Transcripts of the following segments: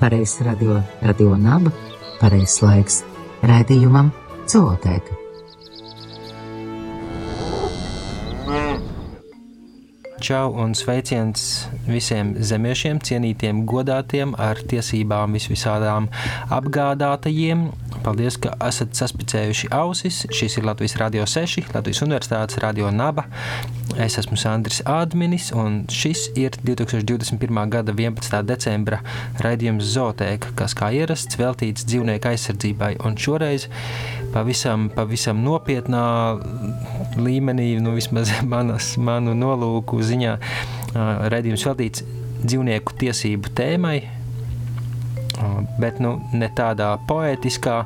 pareizs radio, radio naba, pareizs laiks raidījumam Zootēka. Čau un sveiciens visiem zemiešiem, cienītiem, godātiem, ar tiesībām visvisādām apgādātajiem. Paldies, ka esat saspicējuši ausis. Šis ir Latvijas Rādio 6, Latvijas Universitātes Radio Naba. Es esmu Sandrs Ādminis, un šis ir 2021. gada 11. decembra raidījums Zootēka, kas kā ierasts veltīts dzīvnieku aizsardzībai. Un šoreiz pavisam, pavisam nopietnā līmenī, nu vismaz manas, manu nolūku ziņā raidījums veltīts dzīvnieku tiesību tēmai, bet nu, ne tādā poētiskā,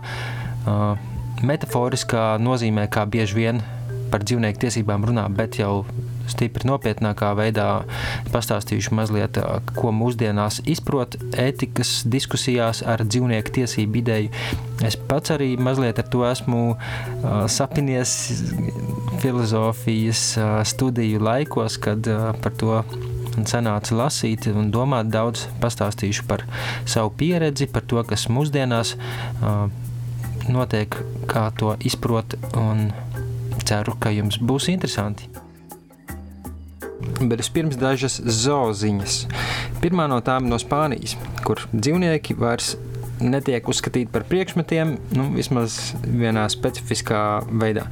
metaforiskā nozīmē, kā bieži vien par dzīvnieku tiesībām runā, bet jau stipri nopietnākā veidā pastāstījuši mazliet, ko mūsdienās izprot ētikas diskusijās ar dzīvnieku tiesību ideju. Es pats arī mazliet ar to esmu uh, sapinies filozofijas uh, studiju laikos, kad uh, par to sanāca lasīt un domāt daudz, pastāstīšu par savu pieredzi, par to, kas mūsdienās notiek, kā to izprot un ceru, ka jums būs interesanti bet vispirms dažas zooziņas. Pirmā no tām no Spānijas, kur dzīvnieki vairs netiek uzskatīti par priekšmetiem, nu, vismaz vienā specifiskā veidā.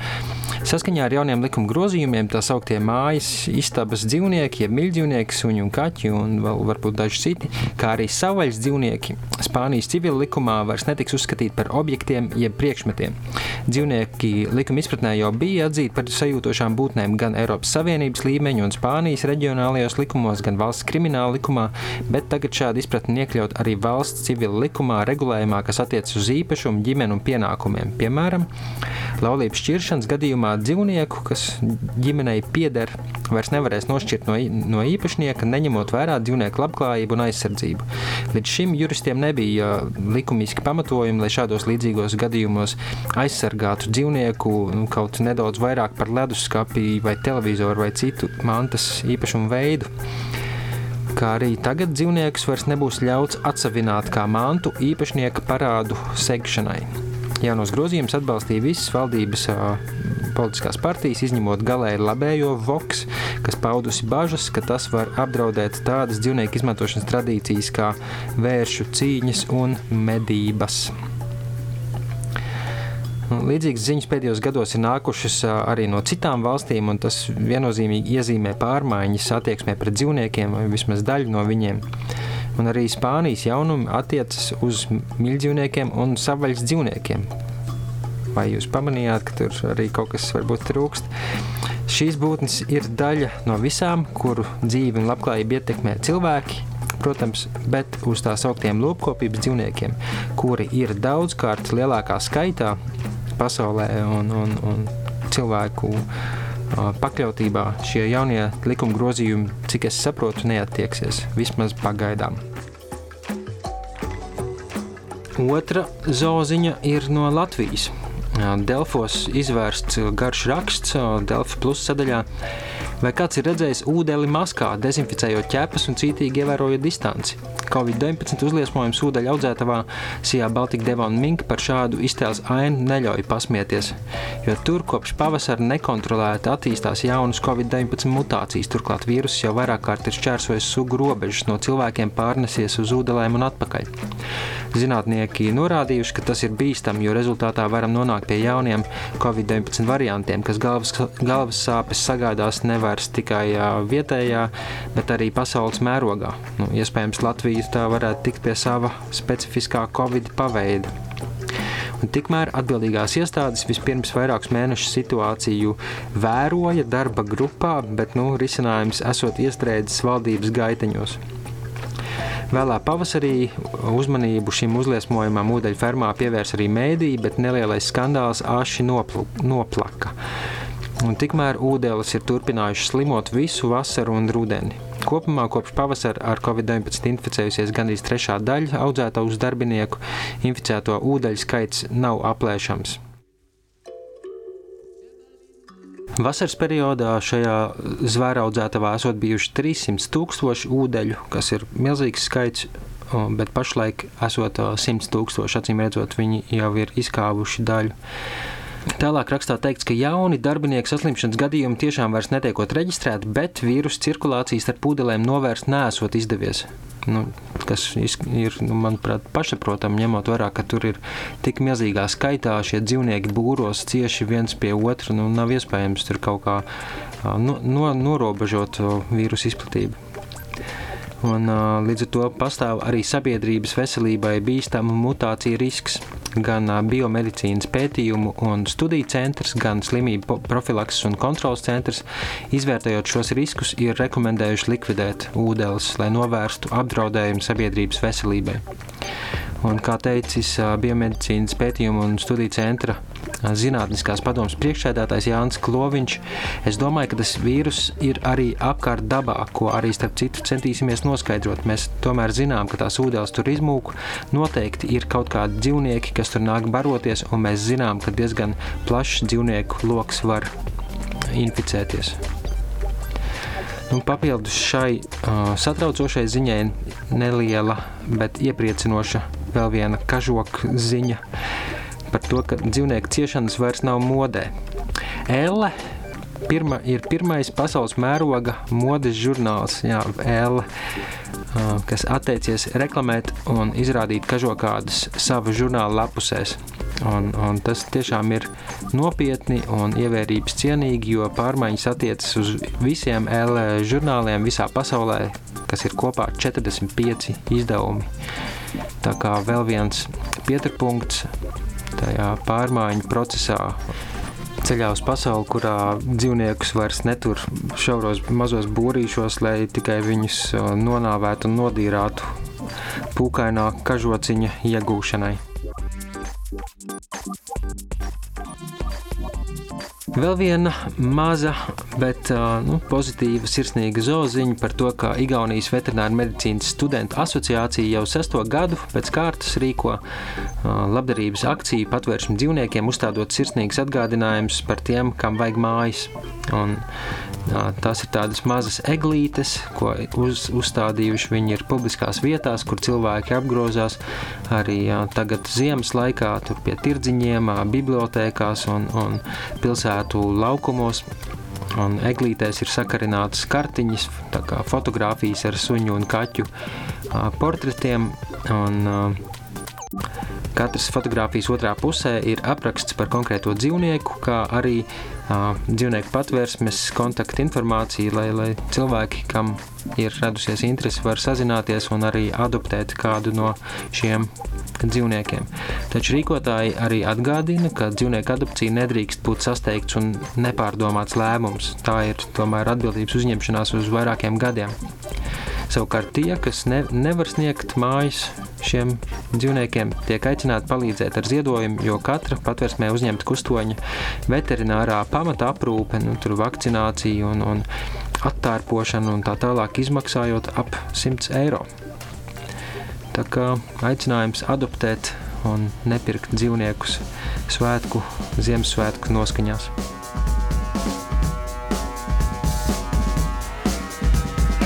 Saskaņā ar jauniem likuma grozījumiem tā sauktie mājas istabas dzīvnieki, jeb mīļdzīvnieki, suņi un kaķi, un vēl varbūt daži citi, kā arī savvaļas dzīvnieki, Spānijas civila likumā vairs netiks uzskatīti par objektiem jeb priekšmetiem. Dzīvnieki likuma izpratnē jau bija atzīti par sajūtošām būtnēm gan Eiropas Savienības līmeņa un Spānijas reģionālajos likumos, gan valsts krimināla likumā, bet tagad šāda izpratne iekļaut arī valsts civila likumā regulējumā, kas attiecas uz īpašumu, ģimeni un pienākumiem. Piemēram, laulības šķiršanas gadījumā dzīvnieku, kas ģimenei pieder, vairs nevarēs nošķirt no, no īpašnieka, neņemot vērā dzīvnieku labklājību un aizsardzību. Līdz šim juristiem nebija likumiski pamatojumi, lai šādos līdzīgos gadījumos aizsargātu dzīvnieku nu, kaut nedaudz vairāk par leduskapi vai televizoru vai citu mantas īpašumu veidu kā arī tagad dzīvniekus vairs nebūs ļauts atsevināt kā mantu īpašnieka parādu segšanai. Jaunos grozījumus atbalstīja visas valdības politiskās partijas, izņemot galēji labējo Vox, kas paudusi bažas, ka tas var apdraudēt tādas dzīvnieku izmantošanas tradīcijas kā vēršu cīņas un medības. Līdzīgas ziņas pēdējos gados ir nākušas arī no citām valstīm, un tas viennozīmīgi iezīmē pārmaiņas attieksmē pret dzīvniekiem, vai vismaz daļu no viņiem. Un arī Spānijas jaunumi attiecas uz mīļdzīvniekiem un savvaļas dzīvniekiem vai jūs pamanījāt, ka tur arī kaut kas varbūt trūkst. Šīs būtnes ir daļa no visām, kuru dzīvi un labklājību ietekmē cilvēki, protams, bet uz tā sauktiem lopkopības dzīvniekiem, kuri ir daudzkārt lielākā skaitā pasaulē un, un, un cilvēku pakļautībā šie jaunie likuma grozījumi, cik es saprotu, neattieksies vismaz pagaidām. Otra zooziņa ir no Latvijas. Delfos izvērsts garš raksts Delfa plus sadaļā. Vai kāds ir redzējis ūdeni maskā, dezinficējot ķepas un cītīgi ievērojot distanci? Covid-19 uzliesmojums ūdeņa audzētavā Sijā Baltika Devona Minka par šādu iztēles ainu neļauj pasmieties, jo tur kopš pavasara nekontrolēti attīstās jaunas Covid-19 mutācijas. Turklāt vīruss jau vairāk kārt ir šķērsojis sugu robežas, no cilvēkiem pārnesies uz ūdeņiem un atpakaļ. Zinātnieki norādījuši, ka tas ir bīstami, jo rezultātā varam nonākt pie jauniem Covid-19 variantiem, kas galvas, galvas sāpes sagādās nevairs tikai vietējā, bet arī pasaules mērogā. Nu, iespējams, Latvija tā varētu tikt pie sava specifiskā Covid paveida. Un tikmēr atbildīgās iestādes vispirms vairākus mēnešus situāciju vēroja darba grupā, bet nu, risinājums esot iestrēdzis valdības gaiteņos. Vēlā pavasarī uzmanību šim uzliesmojumam ūdeņu fermā pievērs arī mēdī, bet nelielais skandāls āši nopl noplaka. Un tikmēr ūdeņas ir turpinājušas slimot visu vasaru un rudeni. Kopumā kopš pavasara ar covid-19 inficējusies gandrīz trešā daļa audzēto uz darbinieku, inficēto ūdeņu skaits nav aplēšams. Vasaras periodā šajā zvēraudzētavā esot bijuši 300 tūkstoši ūdeļu, kas ir milzīgs skaits. bet pašlaik esot 100 tūkstoši, acīm redzot, viņi jau ir izkāvuši daļu. Tālāk rakstā teikts, ka jauni darbinieku saslimšanas gadījumi tiešām vairs netiekot reģistrēti, bet vīrusu cirkulācijas starp pūdelēm novērst nesot izdevies. Nu, kas ir, nu, manuprāt, pašsaprotami, ņemot vērā, ka tur ir tik milzīgā skaitā šie dzīvnieki būros cieši viens pie otra. Nu, nav iespējams tur kaut kā no, no, norobežot vīrusu izplatību. Un, līdz ar to pastāv arī sabiedrības veselībai bīstama mutācija risks. Gan biomedicīnas pētījumu un studiju centrs, gan slimību profilakses un kontrolas centrs, izvērtējot šos riskus, ir rekomendējuši likvidēt ūdeles, lai novērstu apdraudējumu sabiedrības veselībai. Un, kā teicis Biomedicīnas pētījumu un studiju centra zinātniskās padomas priekšsēdētājs Jānis Kloviņš, es domāju, ka tas vīrus ir arī apkārt dabā, ko arī starp citu centīsimies noskaidrot. Mēs tomēr zinām, ka tās ūdens tur izmūk. Noteikti ir kaut kādi dzīvnieki, kas tur nāk baroties, un mēs zinām, ka diezgan plašs dzīvnieku lokus var inficēties. Nu, papildus šai uh, satraucošai ziņai neliela, bet iepriecinoša vēl viena kažoka ziņa par to, ka dzīvnieku ciešanas vairs nav modē. Elle pirma, ir pirmais pasaules mēroga modes žurnāls, jā, Elle, kas atteicies reklamēt un izrādīt kažokādus savu žurnālu lapusēs. Un, un tas tiešām ir nopietni un ievērības cienīgi, jo pārmaiņas attiecas uz visiem L žurnāliem visā pasaulē, kas ir kopā 45 izdevumi. Tā kā vēl viens pieturpunkts tajā pārmaiņu procesā. Ceļā uz pasauli, kurā dzīvniekus vairs netur šauros mazos būrīšos, lai tikai viņus nonāvētu un nodīrātu pūkainā kažociņa iegūšanai. Vēl viena maza, bet nu, pozitīva, sirsnīga zoziņa par to, ka Igaunijas veterināra medicīnas studentu asociācija jau sesto gadu pēc kārtas rīko labdarības akciju patvērsmu dzīvniekiem, uzstādot sirsnīgus atgādinājumus par tiem, kam vajag mājas. Un, tās ir tādas mazas eglītes, ko uz, uzstādījuši viņi ir publiskās vietās, kur cilvēki apgrozās arī jā, tagad ziemas laikā, tur pie tirdziņiem, bibliotēkās un, un pilsētu pilsētu laukumos. Un eglītēs ir sakarinātas kartiņas, kā fotografijas ar suņu un kaķu portretiem. Un, Katras fotografijas otrā pusē ir apraksts par konkrēto dzīvnieku, kā arī uh, dzīvnieku patvērsmes kontakta informācija, lai, lai cilvēki, kam ir radusies interese, var sazināties un arī adoptēt kādu no šiem dzīvniekiem. Taču rīkotāji arī atgādina, ka dzīvnieku adopcija nedrīkst būt sasteigts un nepārdomāts lēmums. Tā ir tomēr atbildības uzņemšanās uz vairākiem gadiem. Savukārt tie, kas ne, nevar sniegt mājas šiem dzīvniekiem, tiek aicināti palīdzēt ar ziedojumu, jo katra patversmē uzņemta kustoņa veterinārā pamata aprūpe, nu, vakcinācija un, un attārpošana un tā tālāk izmaksājot ap 100 eiro. Tā kā aicinājums adoptēt un nepirkt dzīvniekus svētku, Ziemassvētku noskaņās.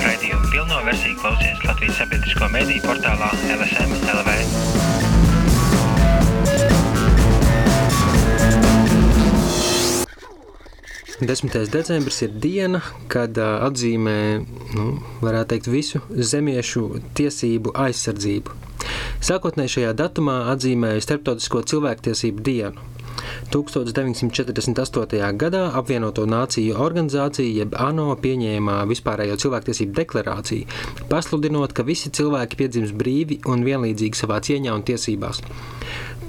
Raidījumu pilno versiju klausies Latvijas sabiedrisko mediju portālā LSM LV. 10. decembris ir diena, kad atzīmē, nu, varētu teikt, visu zemiešu tiesību aizsardzību. Sākotnēji šajā datumā atzīmēja Starptautisko cilvēktiesību dienu. 1948. gadā apvienoto nāciju organizācija jeb ANO pieņēma vispārējo cilvēktiesību deklarāciju, pasludinot, ka visi cilvēki piedzimst brīvi un vienlīdzīgi savā cieņā un tiesībās.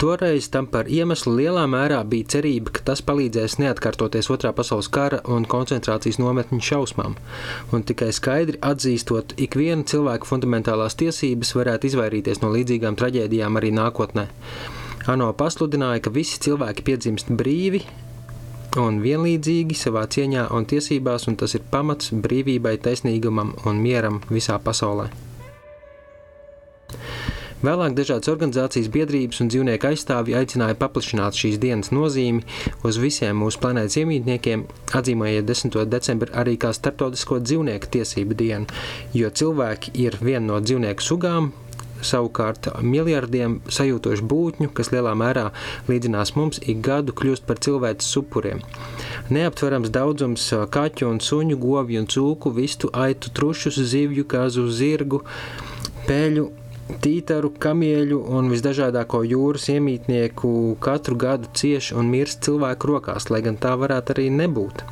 Toreiz tam par iemeslu lielā mērā bija cerība, ka tas palīdzēs neatkārtoties Otrā pasaules kara un koncentrācijas nometņu šausmām, un tikai skaidri atzīstot ikviena cilvēka fundamentālās tiesības varētu izvairīties no līdzīgām traģēdijām arī nākotnē. ANO pasludināja, ka visi cilvēki piedzimst brīvi un vienlīdzīgi savā cieņā un tiesībās, un tas ir pamats brīvībai, taisnīgumam un mieram visā pasaulē. Vēlāk dažādas organizācijas, biedrības un dzīvnieku aizstāvji aicināja paplašināt šīs dienas nozīmi uz visiem mūsu planētas iemītniekiem, atzīmējot 10. decembri arī kā Startautisko dzīvnieku tiesību dienu, jo cilvēki ir viena no dzīvnieku sugām, savukārt miljardiem sajūtošu būtņu, kas lielā mērā līdzinās mums, ik gadu kļūst par cilvēces upuriem. Neaptverams daudzums kaķu un suņu, govju un cūku, vistu, aitu, trušus, zivju, kazu, zirgu, peļu tītaru, kamieļu un visdažādāko jūras iemītnieku katru gadu cieši un mirst cilvēku rokās, lai gan tā varētu arī nebūt.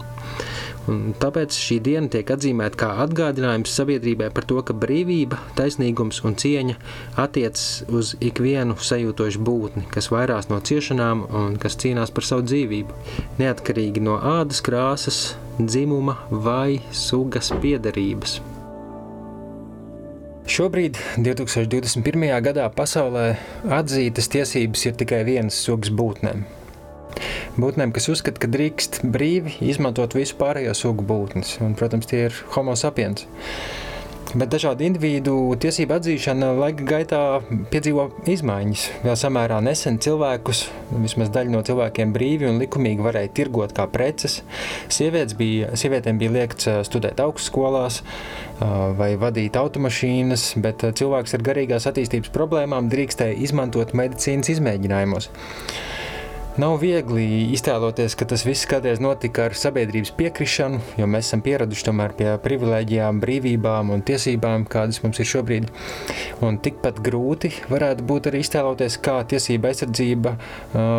Un tāpēc šī diena tiek atzīmēta kā atgādinājums sabiedrībai par to, ka brīvība, taisnīgums un cieņa attiecas uz ikvienu sajūtošu būtni, kas vairās no ciešanām un kas cīnās par savu dzīvību, neatkarīgi no ādas krāsas, dzimuma vai sugas piedarības. Šobrīd, 2021. gadā, pasaulē atzītas tiesības ir tikai vienas sugas būtnēm. Būtnēm, kas uzskata, ka drīkst brīvi izmantot visu pārējo sugu būtnes, un, protams, tie ir homo sapiens. Bet dažādu individu tiesību atzīšana laika gaitā piedzīvo izmaiņas. Vēl samērā nesen cilvēkus, vismaz daļa no cilvēkiem, brīvi un likumīgi varēja tirgot kā preces. Sievietes bija, sievietēm bija liekts studēt augstskolās vai vadīt automašīnas, bet cilvēks ar garīgās attīstības problēmām drīkstēja izmantot medicīnas izmēģinājumos. Nav viegli iztēloties, ka tas viss kādreiz notika ar sabiedrības piekrišanu, jo mēs esam pieraduši tomēr pie privilēģijām, brīvībām un tiesībām, kādas mums ir šobrīd. Un tikpat grūti varētu būt arī iztēloties, kā tiesība aizsardzība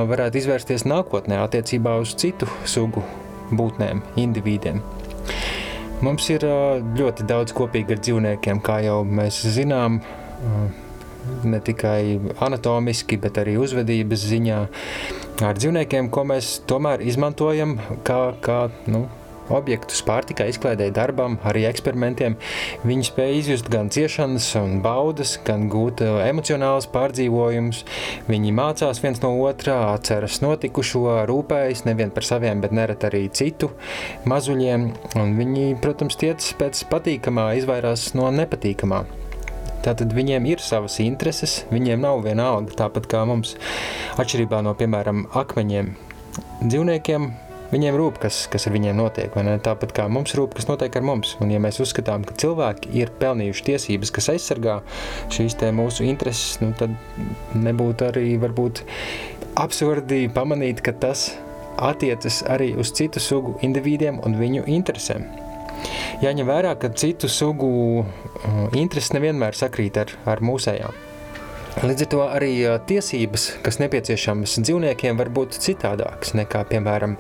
varētu izvērsties nākotnē attiecībā uz citu sugu būtnēm, individiem. Mums ir ļoti daudz kopīgi ar dzīvniekiem, kā jau mēs zinām ne tikai anatomiski, bet arī uzvedības ziņā. Ar dzīvniekiem, ko mēs tomēr izmantojam kā, kā nu, objektus pārtikai, izklaidēji darbam, arī eksperimentiem. Viņi spēja izjust gan ciešanas un baudas, gan gūt uh, emocionālus pārdzīvojumus. Viņi mācās viens no otrā, atceras notikušo, rūpējas nevien par saviem, bet neret arī citu mazuļiem. Un viņi, protams, tiec pēc patīkamā, izvairās no nepatīkamā. Tātad viņiem ir savas intereses, viņiem nav viena alga, tāpat kā mums, atšķirībā no, piemēram, akmeņiem. Dzīvniekiem viņiem rūp, kas, kas ar viņiem notiek, vai ne? Tāpat kā mums rūp, kas notiek ar mums. Un ja mēs uzskatām, ka cilvēki ir pelnījuši tiesības, kas aizsargā šīs te mūsu intereses, nu, tad nebūtu arī varbūt absurdi pamanīt, ka tas attiecas arī uz citu sugu individiem un viņu interesēm. Jāņem vērā, ka citu sugu uh, intereses nevienmēr sakrīt ar, ar mūsējām. Līdz ar to arī uh, tiesības, kas nepieciešamas dzīvniekiem, var būt citādākas nekā, piemēram,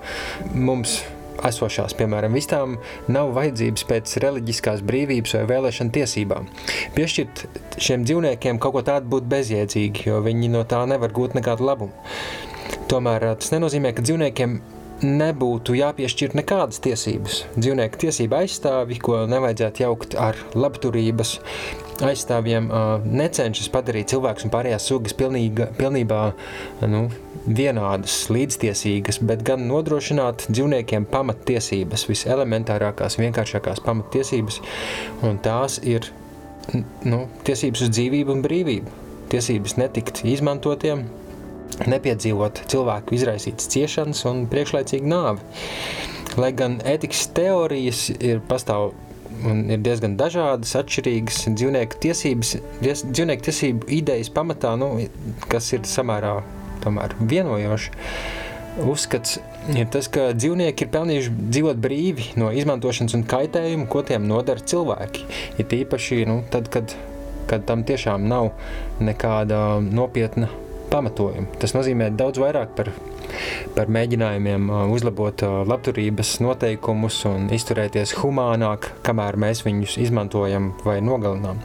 mums esošās, piemēram, vistām nav vajadzības pēc reliģiskās brīvības vai vēlēšana tiesībām. Piešķirt šiem dzīvniekiem kaut ko tādu būtu bezjēdzīgi, jo viņi no tā nevar gūt nekādu labumu. Tomēr uh, tas nenozīmē, ka dzīvniekiem nebūtu jāpiešķir nekādas tiesības. Dzīvnieku tiesība aizstāvi, ko nevajadzētu jaukt ar labturības aizstāvjiem, necenšas padarīt cilvēkus un pārējās sugas pilnīga, pilnībā nu, vienādas, līdztiesīgas, bet gan nodrošināt dzīvniekiem pamattiesības, viselementārākās, vienkāršākās pamattiesības, un tās ir nu, tiesības uz dzīvību un brīvību, tiesības netikt izmantotiem, nepiedzīvot cilvēku izraisītas ciešanas un priekšlaicīgu nāvi. Lai gan ētikas teorijas ir pastāv un ir diezgan dažādas, atšķirīgas dzīvnieku tiesības, dzīvnieku tiesību idejas pamatā, nu, kas ir samērā tomēr vienojoši. Uzskats ir tas, ka dzīvnieki ir pelnījuši dzīvot brīvi no izmantošanas un kaitējuma, ko tiem nodara cilvēki. Ir tīpaši nu, tad, kad, kad tam tiešām nav nekāda nopietna pamatojumu. Tas nozīmē daudz vairāk par, par mēģinājumiem uh, uzlabot uh, labturības noteikumus un izturēties humānāk, kamēr mēs viņus izmantojam vai nogalinām.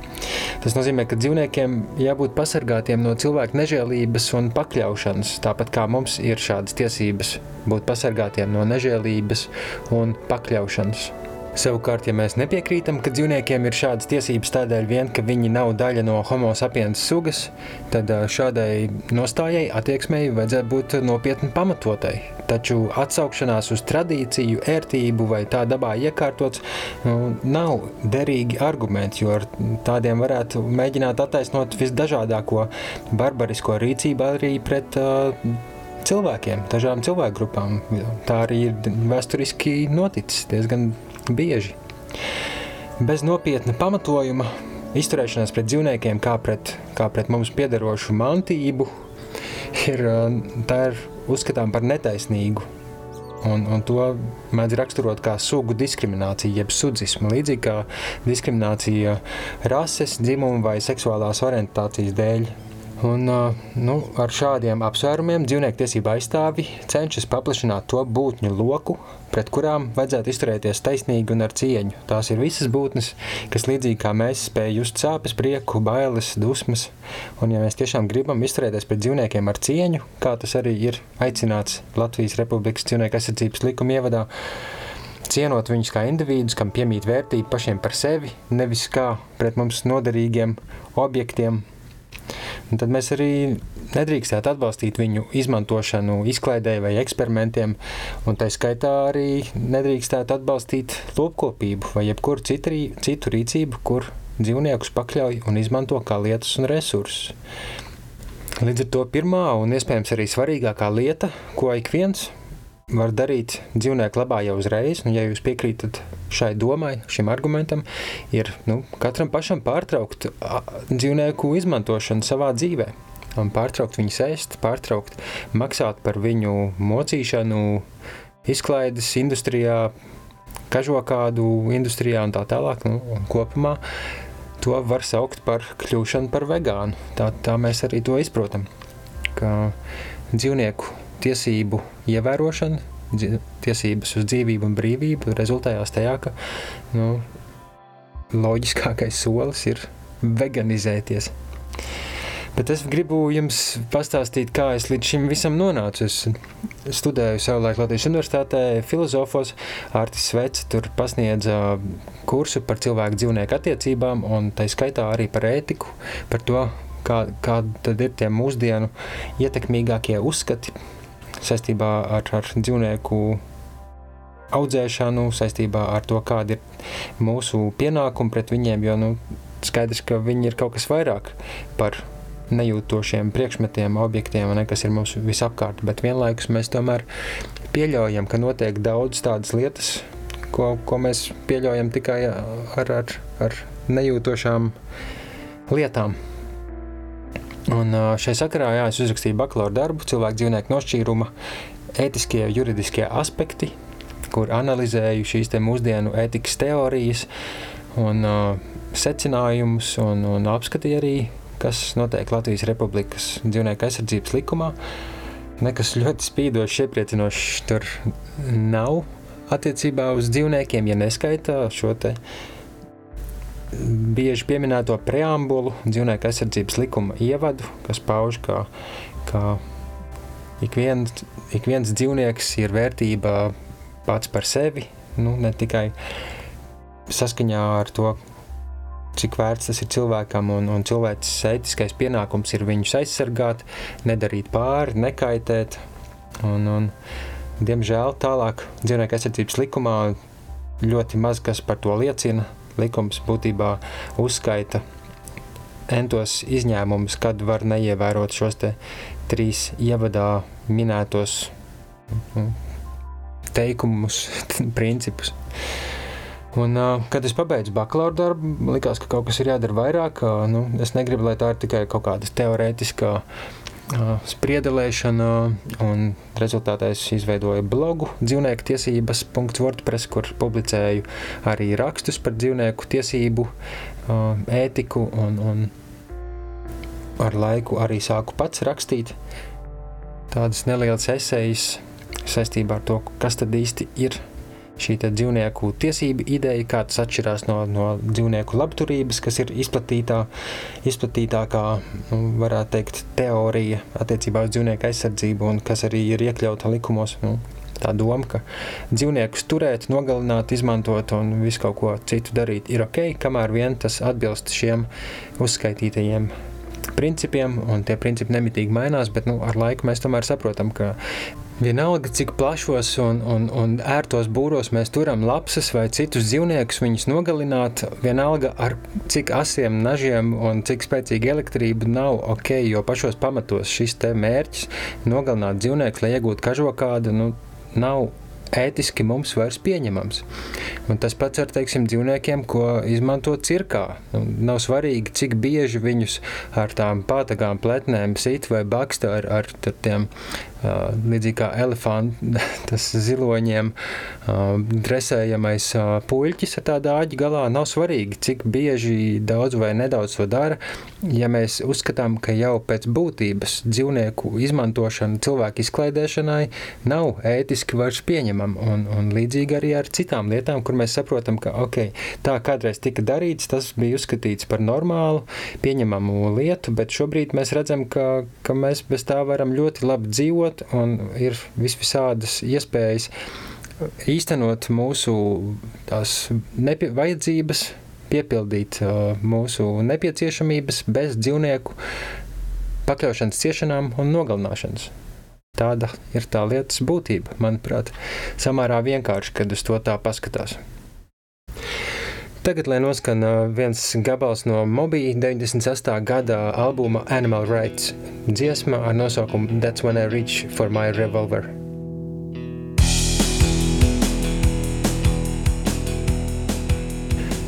Tas nozīmē, ka dzīvniekiem jābūt pasargātiem no cilvēku nežēlības un pakļaušanas, tāpat kā mums ir šādas tiesības būt pasargātiem no nežēlības un pakļaušanas. Savukārt, ja mēs nepiekrītam, ka dzīvniekiem ir šādas tiesības tādēļ vien, ka viņi nav daļa no homo sapiens sugas, tad šādai nostājai attieksmei vajadzētu būt nopietni pamatotai. Taču atsaukšanās uz tradīciju, ērtību vai tā dabā iekārtots nu, nav derīgi arguments, jo ar tādiem varētu mēģināt attaisnot visdažādāko barbarisko rīcību arī pret uh, cilvēkiem, dažām cilvēku grupām. Tā arī ir vēsturiski noticis diezgan bieži. Bez nopietna pamatojuma izturēšanās pret dzīvniekiem kā pret, kā pret mums piederošu mantību ir, tā ir uzskatām par netaisnīgu. Un, un to mēdz raksturot kā sugu diskrimināciju, jeb sudzismu. Līdzīgi kā diskriminācija rases, dzimuma vai seksuālās orientācijas dēļ. Un, nu, ar šādiem apsvērumiem dzīvnieku tiesība aizstāvi cenšas paplašināt to būtņu loku, pret kurām vajadzētu izturēties taisnīgi un ar cieņu. Tās ir visas būtnes, kas līdzīgi kā mēs spēj just sāpes, prieku, bailes, dusmas. Un, ja mēs tiešām gribam izturēties pret dzīvniekiem ar cieņu, kā tas arī ir aicināts Latvijas Republikas dzīvnieku aizsardzības likuma ievadā, cienot viņus kā individus, kam piemīt vērtība pašiem par sevi, nevis kā pret mums noderīgiem objektiem, Un tad mēs arī nedrīkstētu atbalstīt viņu izmantošanu izklaidē vai eksperimentiem, un tā skaitā arī nedrīkstētu atbalstīt lopkopību vai jebkuru citu, citu rīcību, kur dzīvniekus pakļauj un izmanto kā lietas un resursus. Līdz ar to pirmā un iespējams arī svarīgākā lieta, ko ik viens var darīt dzīvnieku labā jau uzreiz, un ja jūs piekrītat šai domai, šim argumentam, ir nu, katram pašam pārtraukt dzīvnieku izmantošanu savā dzīvē. Un pārtraukt viņu ēst, pārtraukt maksāt par viņu mocīšanu, izklaides industrijā, kažokādu industrijā un tā tālāk. Nu, un kopumā to var saukt par kļūšanu par vegānu. Tā, tā mēs arī to izprotam. Ka dzīvnieku tiesību ievērošana, tiesības uz dzīvību un brīvību rezultējās tajā, ka nu, loģiskākais solis ir veganizēties. Bet es gribu jums pastāstīt, kā es līdz šim visam nonācu. Es studēju savulaik Latvijas Universitātē, filozofos. Artis Svets tur pasniedza kursu par cilvēku dzīvnieku attiecībām, un tā skaitā arī par ētiku, par to, kā, kādi ir tie mūsdienu ietekmīgākie uzskati saistībā ar, ar dzīvnieku audzēšanu, saistībā ar to, kāda ir mūsu pienākumi pret viņiem. Jo nu, skaidrs, ka viņi ir kaut kas vairāk par nejūtošiem priekšmetiem, objektiem, ne, kas ir mums visapkārt. Bet vienlaikus mēs tomēr pieļaujam, ka notiek daudz tādas lietas, ko, ko mēs pieļaujam tikai ar, ar, ar nejūtošām lietām. Un šai sakarā jā, es uzrakstīju bakalaura darbu, cilvēku dzīvnieku nošķīruma, ētiskie, juridiskie aspekti, kur analizēju šīs te mūsdienu ētikas teorijas un uh, secinājumus un, un apskatīju arī, kas notiek Latvijas Republikas dzīvnieku aizsardzības likumā. Nekas ļoti spīdošs, iepriecinošs tur nav attiecībā uz dzīvniekiem, ja neskaita šo te uh, bieži pieminēto preambulu, dzīvnieku aizsardzības likuma ievadu, kas pauž, ka, ka ik, viens, ik viens dzīvnieks ir vērtība pats par sevi, nu, ne tikai saskaņā ar to, cik vērts tas ir cilvēkam, un, un cilvēks etiskais pienākums ir viņus aizsargāt, nedarīt pāri, nekaitēt. Un, un, diemžēl tālāk dzīvnieku aizsardzības likumā ļoti maz kas par to liecina likums būtībā uzskaita entos izņēmumus, kad var neievērot šos te trīs ievadā minētos nu, teikumus, principus. Un, kad es pabeidzu bakalaura darbu, likās, ka kaut kas ir jādara vairāk. Nu, es negribu, lai tā ir tikai kaut kāda teorētiskā spriedelēšana, un rezultātā es izveidoju blogu dzīvnieku tiesības.wordpress, kur publicēju arī rakstus par dzīvnieku tiesību, ētiku, un, un ar laiku arī sāku pats rakstīt. Tādas nelielas esejas saistībā ar to, kas tad īsti ir šī dzīvnieku tiesība ideja, kā tas atšķirās no, no dzīvnieku labturības, kas ir izplatītā, izplatītākā, nu, varētu teikt, teorija attiecībā uz dzīvnieku aizsardzību un kas arī ir iekļauta likumos. Nu, tā doma, ka dzīvniekus turēt, nogalināt, izmantot un visu kaut ko citu darīt ir ok, kamēr vien tas atbilst šiem uzskaitītajiem principiem, un tie principi nemitīgi mainās, bet nu, ar laiku mēs tomēr saprotam, ka Vienalga, cik plašos un, un, un ērtos būros mēs turam lapsas vai citus dzīvniekus, viņus nogalināt, vienalga ar cik asiem nažiem un cik spēcīga elektrība nav ok, jo pašos pamatos šis te mērķis nogalināt dzīvnieku, lai iegūtu kažokādu, nu, nav ētiski mums vairs pieņemams. Un tas pats ar teiksim, dzīvniekiem, ko izmanto cirkā. Un nav svarīgi, cik bieži viņus ar tām pātagām, pletnēm sit vai baksta ar, ar tiem līdzīgi kā elefants, tas ziloņiem dresējamais puļķis ar tādu āķi galā. Nav svarīgi, cik bieži daudz vai nedaudz to dara. Ja mēs uzskatām, ka jau pēc būtības dzīvnieku izmantošana cilvēku izklaidēšanai nav ētiski vairs pieņemama, un, un līdzīgi arī ar citām lietām, kur mēs saprotam, ka okay, tā kādreiz tika darīts, tas bija uzskatīts par normālu, pieņemamu lietu, bet šobrīd mēs redzam, ka, ka mēs bez tā varam ļoti labi dzīvot dzīvot, un ir visvisādas iespējas īstenot mūsu vajadzības, piepildīt uh, mūsu nepieciešamības bez dzīvnieku pakļaušanas ciešanām un nogalināšanas. Tāda ir tā lietas būtība, manuprāt, samērā vienkārši, kad uz to tā paskatās. Tagad, lai noskan viens gabals no Mobija 98. gada albuma Animal Rights dziesma ar nosaukumu That's When I Reach For My Revolver.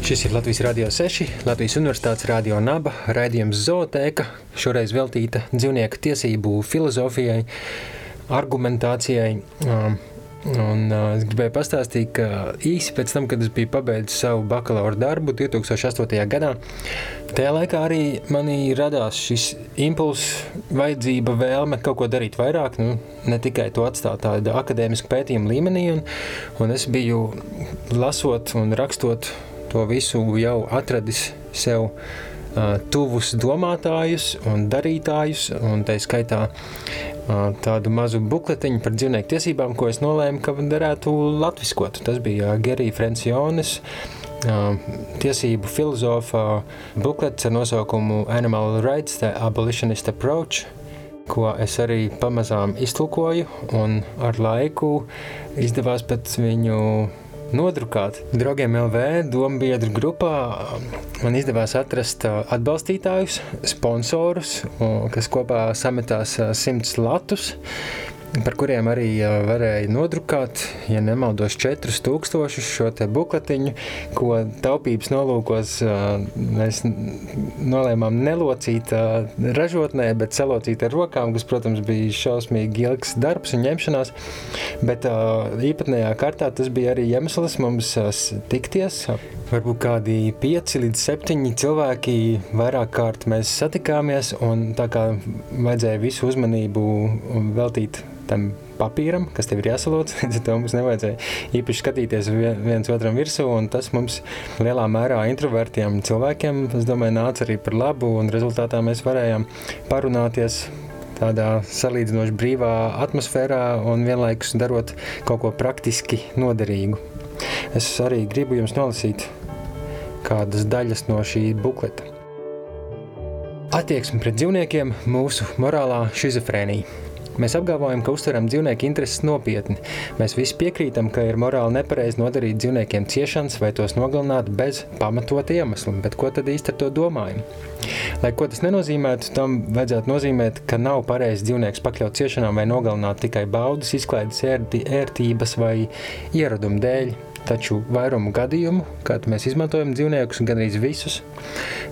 Šis ir Latvijas Rādio 6, Latvijas Universitātes Rādio Naba, raidījums Zootēka, šoreiz veltīta dzīvnieku tiesību filozofijai, argumentācijai. Un, uh, es gribēju pastāstīt, ka īsi pēc tam, kad es biju pabeidzis savu bakalaura darbu 2008. gadā, tajā laikā arī manī radās šis impulss, vajadzība, vēlme kaut ko darīt vairāk, nu, ne tikai to atstāt tādu akadēmisku pētījumu līmenī. Un, un es biju lasot un rakstot to visu, jau atradis sev tuvus domātājus un darītājus, un tā skaitā tādu mazu bukletiņu par dzīvnieku tiesībām, ko es nolēmu, ka derētu latviskot. Tas bija Gerija Frenciones tiesību filozofa buklets ar nosaukumu Animal Rights, The Abolitionist Approach, ko es arī pamazām iztulkoju, un ar laiku izdevās pat viņu nodrukāt. Draugiem LV domu biedru grupā man izdevās atrast atbalstītājus, sponsorus, kas kopā sametās simts latus par kuriem arī varēja nodrukāt, ja nemaldos, 4000 šo bukletiņu, ko taupības nolūkos mēs nolēmām nelocīt ražotnē, bet salocīt ar rokām, kas, protams, bija šausmīgi ilgs darbs un ņemšanās. Bet īpatnējā kārtā tas bija arī iemesls mums tikties. Varbūt kādi pieci līdz septiņi cilvēki vairāk kārt mēs satikāmies, un tā kā vajadzēja visu uzmanību veltīt tam papīram, kas tev ir jāsalūdz. To mums nevajadzēja īpaši skatīties viens otram virsū, un tas mums lielā mērā introvertiem cilvēkiem, es domāju, nāca arī par labu, un rezultātā mēs varējām parunāties tādā salīdzinoši brīvā atmosfērā un vienlaikus darot kaut ko praktiski noderīgu. Es arī gribu jums nolasīt kādas daļas no šī bukleta. Attieksme pret dzīvniekiem - mūsu morālā šizofrēnija. Mēs apgalvojam, ka uztveram dzīvnieku intereses nopietni. Mēs visi piekrītam, ka ir morāli nepareizi nodarīt dzīvniekiem ciešanas vai tos nogalināt bez pamatota iemesla, bet ko tad īsti ar to domājam? Lai ko tas nenozīmētu, tam vajadzētu nozīmēt, ka nav pareizi dzīvnieks pakļaut ciešanām vai nogalināt tikai baudas, izklaides ērtības vai ieradumu dēļ. Taču vairumu gadījumu, kad mēs izmantojam dzīvniekus, gan arī visus,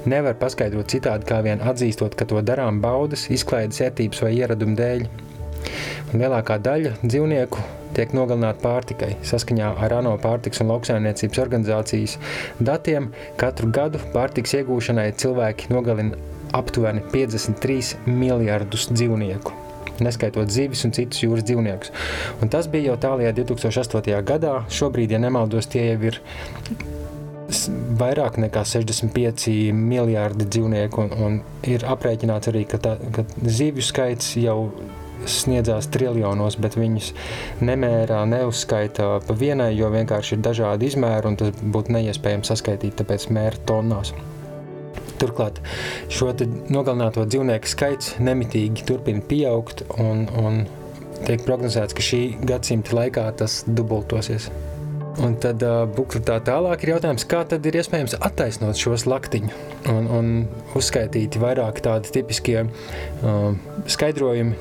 nevar paskaidrot citādi, kā vien atzīstot, ka to darām baudas, izklaides ērtības vai ieradumu dēļ. Un lielākā daļa dzīvnieku tiek nogalināti pārtikai. Saskaņā ar ANO pārtiks un lauksaimniecības organizācijas datiem katru gadu pārtiks iegūšanai cilvēki nogalina aptuveni 53 miljardus dzīvnieku. Neskaitot zivis un citus jūras dzīvniekus. Un tas bija jau tālākajā 2008. gadā. Šobrīd, ja nemaldos, tie jau ir vairāk nekā 65 miljardi dzīvnieku. Un, un ir aprēķināts arī, ka, tā, ka zivju skaits jau sniedzās triljonos, bet viņus nemērā, neuzskaita pa vienai, jo vienkārši ir dažādi izmēri un tas būtu neiespējams saskaitīt, tāpēc mēra tonnās. Turklāt šo nogalināto dzīvnieku skaits nemitīgi turpina pieaugt un, un tiek prognozēts, ka šī gadsimta laikā tas dubultosies. Un tad uh, bukletā tālāk ir jautājums, kā tad ir iespējams attaisnot šos laktiņu un, un uzskaitīt vairāk tādi tipiskie uh, skaidrojumi,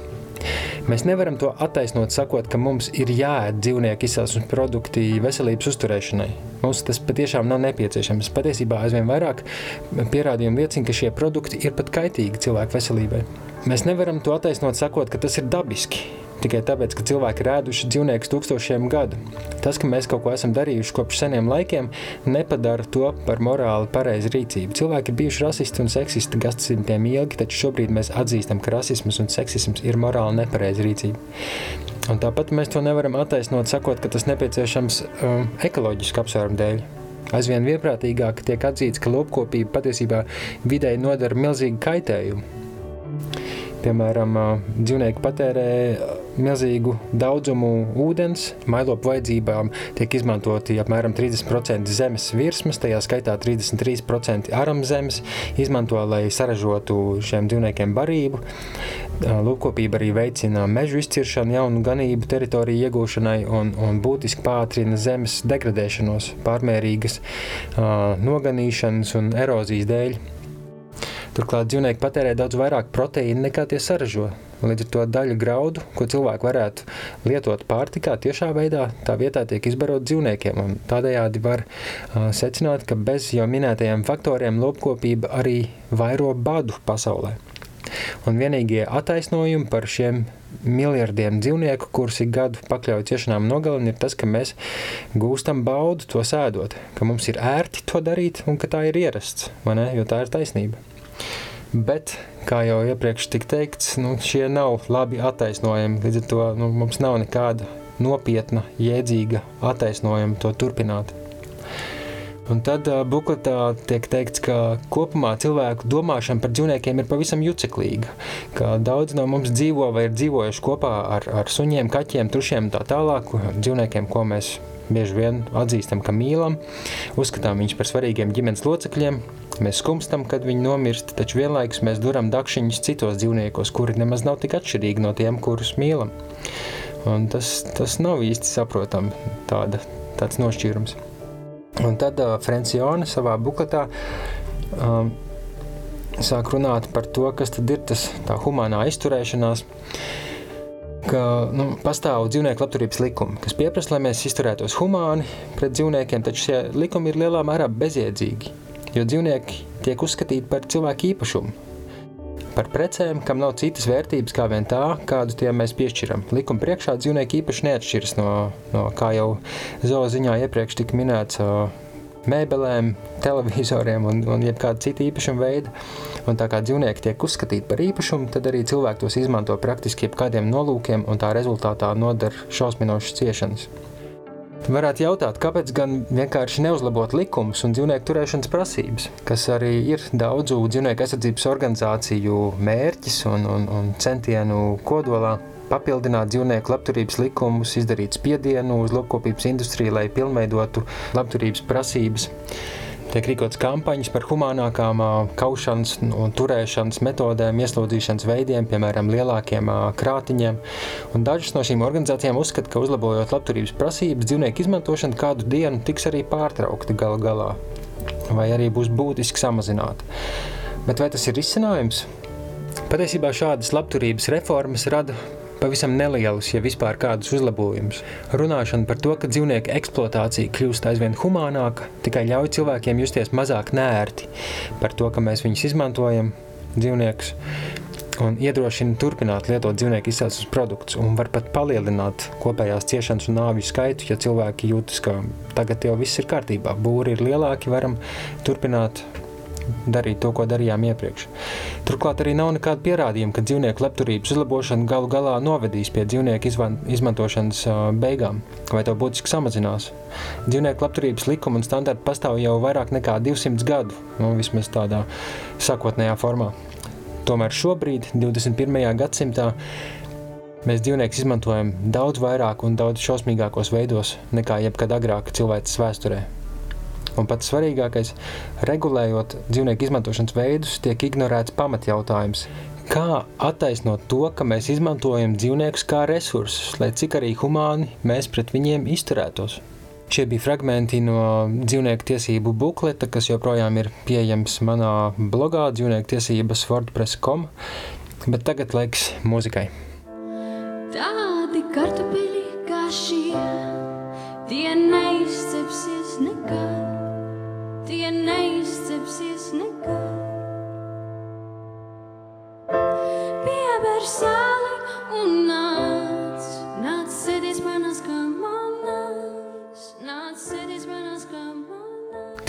Mēs nevaram to attaisnot, sakot, ka mums ir jāēd dzīvnieku izcelsmes produkti veselības uzturēšanai. Mums tas patiešām nav nepieciešams. Patiesībā aizvien vairāk pierādījumu liecina, ka šie produkti ir pat kaitīgi cilvēku veselībai. Mēs nevaram to attaisnot, sakot, ka tas ir dabiski tikai tāpēc, ka cilvēki ir ēduši dzīvniekus tūkstošiem gadu. Tas, ka mēs kaut ko esam darījuši kopš seniem laikiem, nepadara to par morāli pareizu rīcību. Cilvēki ir bijuši rasisti un seksisti gadsimtiem ilgi, taču šobrīd mēs atzīstam, ka rasisms un seksisms ir morāli nepareiza rīcība. Un tāpat mēs to nevaram attaisnot, sakot, ka tas nepieciešams um, ekoloģisku apsvērumu dēļ. Aizvien vienprātīgāk tiek atzīts, ka lopkopība patiesībā videi nodara milzīgu kaitējumu. Piemēram, dzīvnieki patērē milzīgu daudzumu ūdens. Mailopu vajadzībām tiek izmantoti apmēram 30% zemes virsmas, tajā skaitā 33% aram zemes izmanto, lai saražotu šiem dzīvniekiem barību. Lūkopība arī veicina mežu izciršanu, jaunu ganību teritoriju iegūšanai un, un būtiski pātrina zemes degradēšanos, pārmērīgas uh, noganīšanas un erozijas dēļ. Turklāt dzīvnieki patērē daudz vairāk proteīnu nekā tie saražo. Līdz ar to daļu graudu, ko cilvēki varētu lietot pārtikā, tiešā veidā tā vietā tiek izbarot dzīvniekiem. Tādējādi var uh, secināt, ka bez jau minētajiem faktoriem lopkopība arī vairo badu pasaulē. Un vienīgie attaisnojumi par šiem miljardiem dzīvnieku, kurus ik gadu pakļauj ciešanām nogalina, ir tas, ka mēs gūstam baudu to sēdot, ka mums ir ērti to darīt un ka tā ir ierasts, jo tā ir taisnība. Bet, kā jau iepriekš tika teikts, nu, šie nav labi attaisnojami. Līdz ar to nu, mums nav nekāda nopietna, jēdzīga attaisnojuma to turpināt. Un tad uh, bukletā tiek teikts, ka kopumā cilvēku domāšana par dzīvniekiem ir pavisam juceklīga. Ka daudz no mums dzīvo vai ir dzīvojuši kopā ar, ar suņiem, kaķiem, trušiem un tā tālāk, dzīvniekiem, ko mēs bieži vien atzīstam, ka mīlam, uzskatām viņus par svarīgiem ģimenes locekļiem. Mēs skumstam, kad viņi nomirst, taču vienlaikus mēs duram dakšiņus citos dzīvniekos, kuri nemaz nav tik atšķirīgi no tiem, kurus mīlam. Un tas, tas nav īsti saprotami, tāda, tāds nošķīrums. Un tad uh, Francione savā bukletā um, sāk runāt par to, kas tad ir tas tā humānā izturēšanās. Ka nu, pastāv dzīvnieku labturības likumi, kas pieprasa, lai mēs izturētos humāni pret dzīvniekiem, taču šie likumi ir lielā mērā bezjēdzīgi, jo dzīvnieki tiek uzskatīti par cilvēku īpašumu. Par precēm, kam nav citas vērtības kā vien tā, kādu tiem mēs piešķiram. Likuma priekšā dzīvnieki īpaši neatšķiras no, no kā jau zooziņā iepriekš tika minēts, mēbelēm, televizoriem un, un jebkāda cita īpašuma veida. Un tā kā dzīvnieki tiek uzskatīti par īpašumu, tad arī cilvēki tos izmanto praktiski jebkādiem nolūkiem, un tā rezultātā nodara šausminošas ciešanas. Varētu jautāt, kāpēc gan vienkārši neuzlabot likumus un dzīvnieku turēšanas prasības, kas arī ir daudzu dzīvnieku aizsardzības organizāciju mērķis un, un, un centienu kodolā papildināt dzīvnieku labturības likumus, izdarīt spiedienu uz lopkopības industriju, lai pilnveidotu labturības prasības. Tiek rīkots kampaņas par humānākām kaušanas un turēšanas metodēm, ieslodzīšanas veidiem, piemēram, lielākiem krātiņiem. Un dažas no šīm organizācijām uzskata, ka uzlabojot labturības prasības, dzīvnieku izmantošana kādu dienu tiks arī pārtraukta gala galā, vai arī būs būtiski samazināta. Bet vai tas ir risinājums? Patiesībā šādas labturības reformas rada pavisam nelielus, ja vispār kādus uzlabojumus. Runāšana par to, ka dzīvnieku eksploatācija kļūst aizvien humānāka, tikai ļauj cilvēkiem justies mazāk nērti par to, ka mēs viņus izmantojam, dzīvniekus, un iedrošina turpināt lietot dzīvnieku izcelsmes produktus, un var pat palielināt kopējās ciešanas un nāvju skaitu, ja cilvēki jūtas, ka tagad jau viss ir kārtībā, būri ir lielāki, varam turpināt darīt to, ko darījām iepriekš. Turklāt arī nav nekāda pierādījuma, ka dzīvnieku labturības uzlabošana galu galā novedīs pie dzīvnieku izmantošanas beigām, vai to būtiski samazinās. Dzīvnieku labturības likuma un standarti pastāv jau vairāk nekā 200 gadu, nu, vismaz tādā sākotnējā formā. Tomēr šobrīd, 21. gadsimtā, mēs dzīvniekus izmantojam daudz vairāk un daudz šausmīgākos veidos nekā jebkad agrāk cilvēces vēsturē. Un pats svarīgākais, regulējot dzīvnieku izmantošanas veidus, tiek ignorēts pamatjautājums. Kā attaisnot to, ka mēs izmantojam dzīvniekus kā resursus, lai cik arī humāni mēs pret viņiem izturētos? Šie bija fragmenti no dzīvnieku tiesību bukleta, kas joprojām ir pieejams manā blogā dzīvnieku tiesības wordpress.com, bet tagad laiks muzikai. Tādi kartupeļi kā šie, tie neizcepsies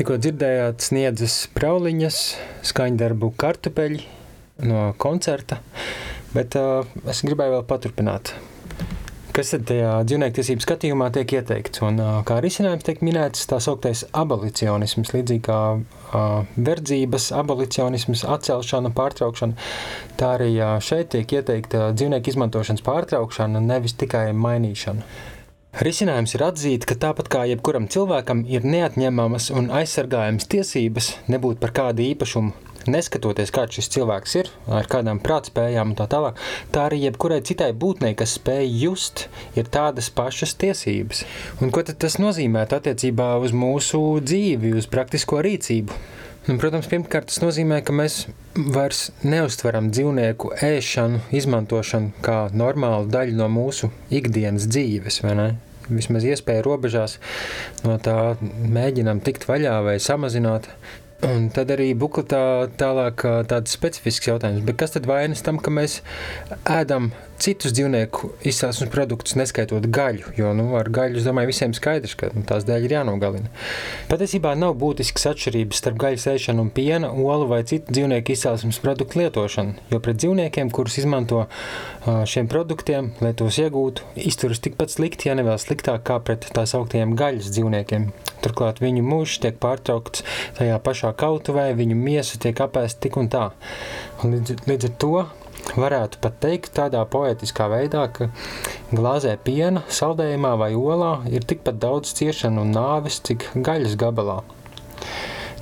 Tikko dzirdējāt sniedzas prauliņas, skaņdarbu kartupeļi no koncerta, bet uh, es gribēju vēl paturpināt. Kas tad tajā dzīvnieku skatījumā tiek ieteikts? Un, uh, kā risinājums tiek minēts tā sauktais abolicionisms, līdzīgi kā uh, verdzības abolicionisms, atcelšana, pārtraukšana. Tā arī uh, šeit tiek ieteikta dzīvnieku izmantošanas pārtraukšana, nevis tikai mainīšana. Risinājums ir atzīt, ka tāpat kā jebkuram cilvēkam ir neatņemamas un aizsargājamas tiesības nebūt par kādu īpašumu, neskatoties, kāds šis cilvēks ir, ar kādām prātspējām un tā tālāk, tā arī jebkurai citai būtnei, kas spēj just, ir tādas pašas tiesības. Un ko tad tas nozīmē attiecībā uz mūsu dzīvi, uz praktisko rīcību? Nu, protams, pirmkārt, tas nozīmē, ka mēs vairs neustveram dzīvnieku ēšanu, izmantošanu kā normālu daļu no mūsu ikdienas dzīves. Vismaz iespēja robežās no tā mēģinām tikt vaļā vai samazināt. Un tad arī bukletā tālāk tāds specifisks jautājums. Bet kas tad vainas tam, ka mēs ēdam citus dzīvnieku izcelsmes produktus, neskaitot gaļu? Jo nu, ar gaļu, es domāju, visiem skaidrs, ka nu, tās dēļ ir jānogalina. Patiesībā nav būtisks atšķirības starp gaļas ēšanu un piena, olu vai citu dzīvnieku izcelsmes produktu lietošanu. Jo pret dzīvniekiem, kurus izmanto šiem produktiem, lai tos iegūtu, izturas tikpat slikti, ja ne vēl sliktāk kā pret tā sauktiem gaļas dzīvniekiem. Turklāt viņu mūžs tiek pārtraukts tajā pašā kautuvē, viņu miesa tiek apēsta tik un tā. Līdz, līdz ar to varētu pat teikt tādā poetiskā veidā, ka glāzē piena, saldējumā vai olā ir tikpat daudz ciešanu un nāves, cik gaļas gabalā.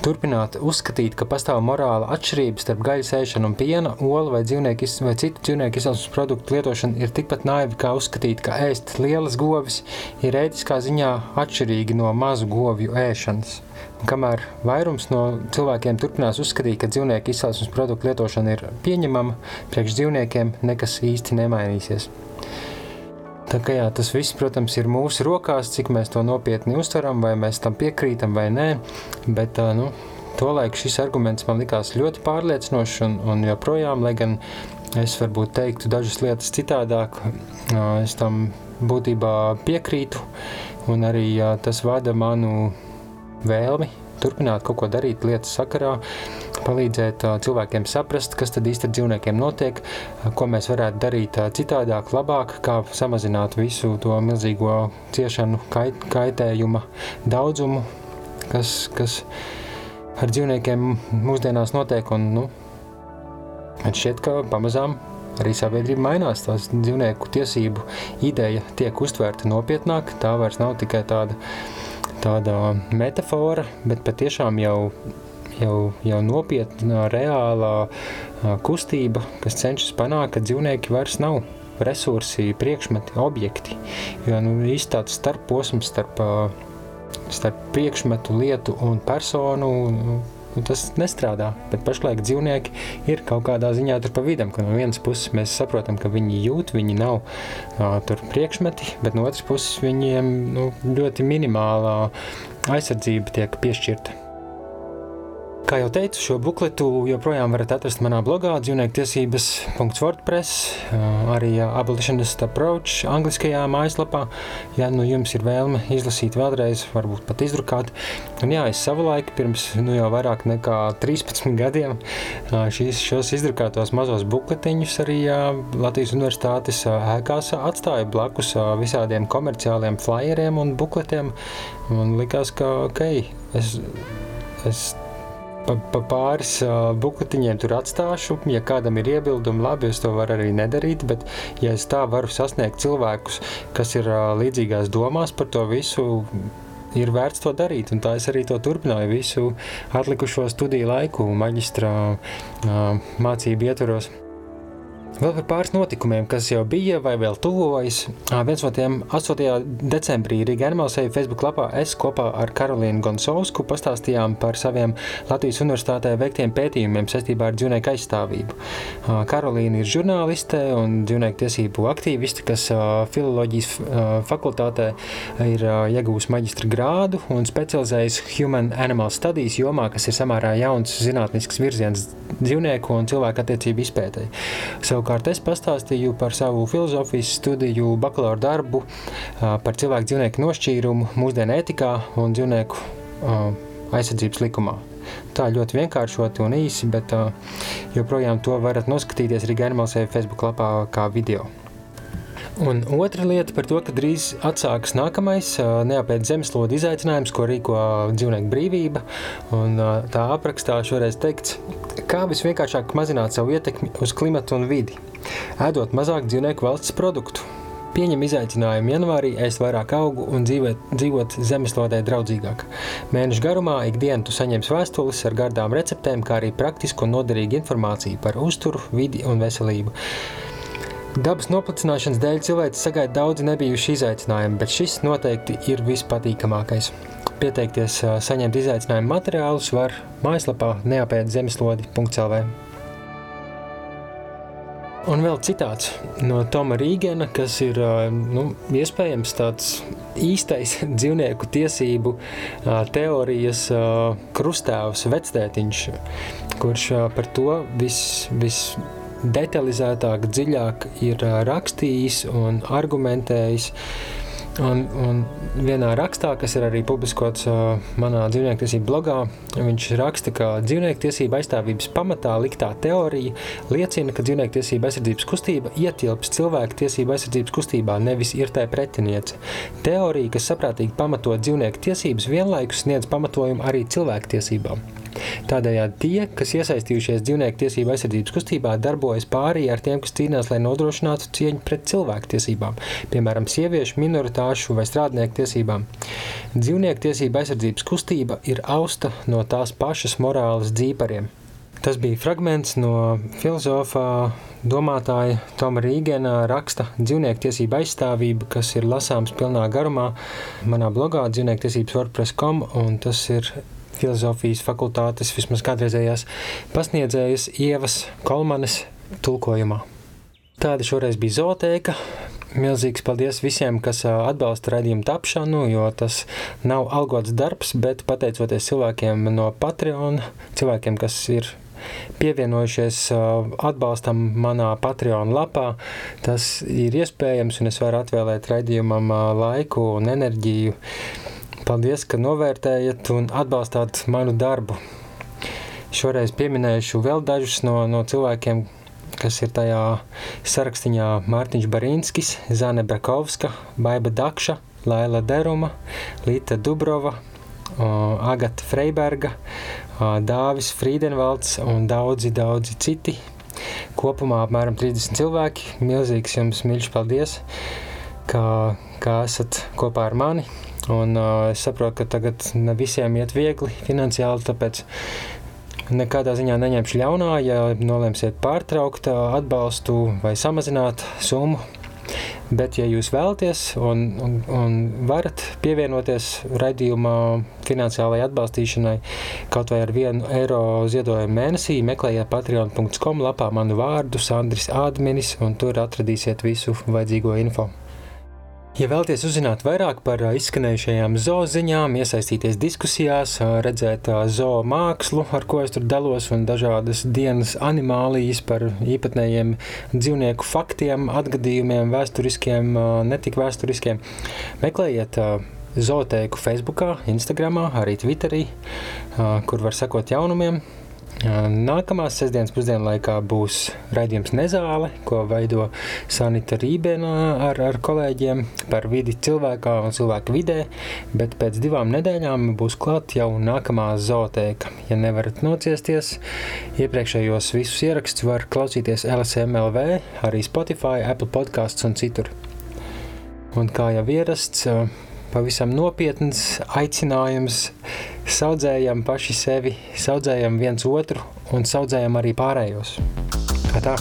Turpināt uzskatīt, ka pastāv morāla atšķirība starp gaļas ēšanu un piena, olu vai, dzīvnieku, vai citu dzīvnieku izcelsmes produktu lietošanu ir tikpat naivi kā uzskatīt, ka ēst lielas govis ir ētiskā ziņā atšķirīgi no mazu govju ēšanas. Kamēr vairums no cilvēkiem turpinās uzskatīt, ka dzīvnieku izcelsmes produktu lietošana ir pieņemama, priekš dzīvniekiem nekas īsti nemainīsies. Tā kā jā, tas viss, protams, ir mūsu rokās, cik mēs to nopietni uztveram, vai mēs tam piekrītam vai nē. Bet nu, tolaik šis arguments man likās ļoti pārliecinošs un, un joprojām, lai gan es varbūt teiktu dažas lietas citādāk, es tam būtībā piekrītu un arī tas vada manu vēlmi turpināt kaut ko darīt lietas sakarā, palīdzēt cilvēkiem saprast, kas tad īsti ar dzīvniekiem notiek, ko mēs varētu darīt citādāk, labāk, kā samazināt visu to milzīgo ciešanu, kait, kaitējuma daudzumu, kas, kas ar dzīvniekiem mūsdienās notiek. Un, nu, man šķiet, ka pamazām arī sabiedrība mainās. Tās dzīvnieku tiesību ideja tiek uztvērta nopietnāk. Tā vairs nav tikai tāda tāda metāfora, bet patiešām jau, jau, jau nopietna, reālā kustība, kas cenšas panākt, ka dzīvnieki vairs nav resursi, priekšmeti, objekti. Jo nu, īsti tāds starposms starp, starp priekšmetu, lietu un personu. Tas nestrādā. Bet pašlaik dzīvnieki ir kaut kādā ziņā tur pa vidam, ka no vienas puses mēs saprotam, ka viņi jūt, viņi nav uh, tur priekšmeti, bet no otras puses viņiem nu, ļoti minimālā aizsardzība tiek piešķirta. Kā jau teicu, šo bukletu joprojām varat atrast manā blogā, dzīvnieku tiesības.wordpress, arī Abolitionist Approach, angliskajā mājaslapā. Ja nu jums ir vēlme izlasīt vēlreiz, varbūt pat izdrukāt. Un jā, es savulaik, pirms nu jau vairāk nekā 13 gadiem, šīs, šos izdrukātos mazos bukletiņus arī Latvijas universitātes ēkās atstāju blakus visādiem komerciāliem flyeriem un bukletiem. Man likās, ka ok, es, es pa, pa pāris uh, bukletiņiem tur atstāšu. Ja kādam ir iebildumi, labi, es to varu arī nedarīt. Bet, ja es tā varu sasniegt cilvēkus, kas ir uh, līdzīgās domās par to visu, ir vērts to darīt. Un tā es arī to turpināju visu atlikušo studiju laiku, maģistrā uh, mācību ietvaros. Vēl par pāris notikumiem, kas jau bija vai vēl tuvojas. Viens no tiem 8. decembrī Rīgā Animalseja Facebook lapā es kopā ar Karolīnu Gonsovsku pastāstījām par saviem Latvijas universitātē veiktiem pētījumiem saistībā ar dzīvnieku aizstāvību. Karolīna ir žurnāliste un dzīvnieku tiesību aktīviste, kas filoloģijas fakultātē ir ā, iegūusi maģistra grādu un specializējas Human Animal Studies jomā, kas ir samērā jauns zinātnisks virziens dzīvnieku un cilvēku attiecību izpētēji. Savukārt es pastāstīju par savu filozofijas studiju bakalaura darbu par cilvēku dzīvnieku nošķīrumu mūsdienu ētikā un dzīvnieku aizsardzības likumā. Tā ļoti vienkāršoti un īsi, bet joprojām to varat noskatīties arī Animalsēja Facebook lapā kā video. Un otra lieta par to, ka drīz atsākas nākamais ā, neapēd zemeslode izaicinājums, ko rīko dzīvnieku brīvība. Un, tā aprakstā šoreiz teikts, kā visvienkāršāk mazināt savu ietekmi uz klimatu un vidi, ēdot mazāk dzīvnieku valsts produktu. Pieņem izaicinājumu janvārī ēst vairāk augu un dzīvot, dzīvot zemeslodē draudzīgāk. Mēnešu garumā ikdienu tu saņemsi vēstules ar gardām receptēm, kā arī praktisku un noderīgu informāciju par uzturu, vidi un veselību. Dabas noplicināšanas dēļ cilvēks sagaida daudz nebijuši izaicinājumi, bet šis noteikti ir vispatīkamākais. Pieteikties saņemt izaicinājumu materiālus var mājaslapā neapēd zemeslodi.lv. Un vēl citāts no Toma Rīgena, kas ir nu, iespējams tāds īstais dzīvnieku tiesību teorijas ā, krustāvs, vectētiņš, kurš par to vis, vis detalizētāk, dziļāk ir rakstījis un argumentējis. Un, un vienā rakstā, kas ir arī publiskots uh, manā dzīvnieku blogā, viņš raksta, ka dzīvnieku tiesību aizstāvības pamatā liktā teorija liecina, ka dzīvnieku tiesību aizsardzības kustība ietilps cilvēku tiesību aizsardzības kustībā, nevis ir tai pretiniece. Teorija, kas saprātīgi pamato dzīvnieku tiesības, vienlaikus sniedz pamatojumu arī cilvēku tiesībām. Tādējādi tie, kas iesaistījušies dzīvnieku tiesību aizsardzības kustībā, darbojas pārī ar tiem, kas cīnās, lai nodrošinātu cieņu pret cilvēku tiesībām, piemēram, sieviešu, minoritāšu vai strādnieku tiesībām. Dzīvnieku tiesību aizsardzības kustība ir austa no tās pašas morāles dzīpariem. Tas bija fragments no filozofā, domātāja Toma Rīgena raksta dzīvnieku tiesību aizstāvība, kas ir lasāms pilnā garumā manā blogā dzīvnieku tiesības WordPress.com, un tas ir filozofijas fakultātes vismaz kādreizējās pasniedzējas Ievas Kolmanes tulkojumā. Tāda šoreiz bija zootēka. Milzīgs paldies visiem, kas atbalsta raidījumu tapšanu, jo tas nav algots darbs, bet pateicoties cilvēkiem no Patreon, cilvēkiem, kas ir pievienojušies atbalstam manā Patreon lapā, tas ir iespējams un es varu atvēlēt raidījumam laiku un enerģiju. Paldies, ka novērtējat un atbalstāt manu darbu. Šoreiz pieminēšu vēl dažus no, no cilvēkiem, kas ir tajā sarakstā Mārtiņš Barīnskis, Zane Brakovska, Baiba Dakša, Laila Deruma, Līta Dubrova, Agata Freiberga, Dāvis Friedenvalds un daudzi, daudzi citi. Kopumā apmēram 30 cilvēki. Milzīgs jums mīļš paldies, ka, ka esat kopā ar mani. Un, uh, es saprotu, ka tagad ne visiem iet viegli finansiāli, tāpēc nekādā ziņā neņemšu ļaunā, ja nolemsiet pārtraukt atbalstu vai samazināt summu. Bet, ja jūs vēlaties un, un, un varat pievienoties raidījuma finansiālajai atbalstīšanai kaut vai ar vienu eiro ziedojumu mēnesī, meklējiet patreon.com lapā manu vārdu Sandris Ādminis un tur atradīsiet visu vajadzīgo info. Ja vēlaties uzzināt vairāk par izskanējušajām zooziņām, iesaistīties diskusijās, redzēt zoo mākslu, ar ko es tur dalos, un dažādas dienas animālijas par īpatnējiem dzīvnieku faktiem, atgadījumiem, vēsturiskiem, netik vēsturiskiem, meklējiet zooteiku Facebookā, Instagramā, arī Twitterī, kur var sekot jaunumiem. Nākamās sestdienas pusdienlaikā būs raidījums Nezāle, ko veido Sanita Rībēna ar, ar kolēģiem par vidi cilvēkā un cilvēku vidē, bet pēc divām nedēļām būs klāt jau nākamā zootēka. Ja nevarat nociesties, iepriekšējos visus ierakstus var klausīties LSMLV, arī Spotify, Apple podcasts un citur. Un kā jau ierasts, pavisam nopietns aicinājums saudzējam paši sevi, saudzējam viens otru un saudzējam arī pārējos. Kā tā?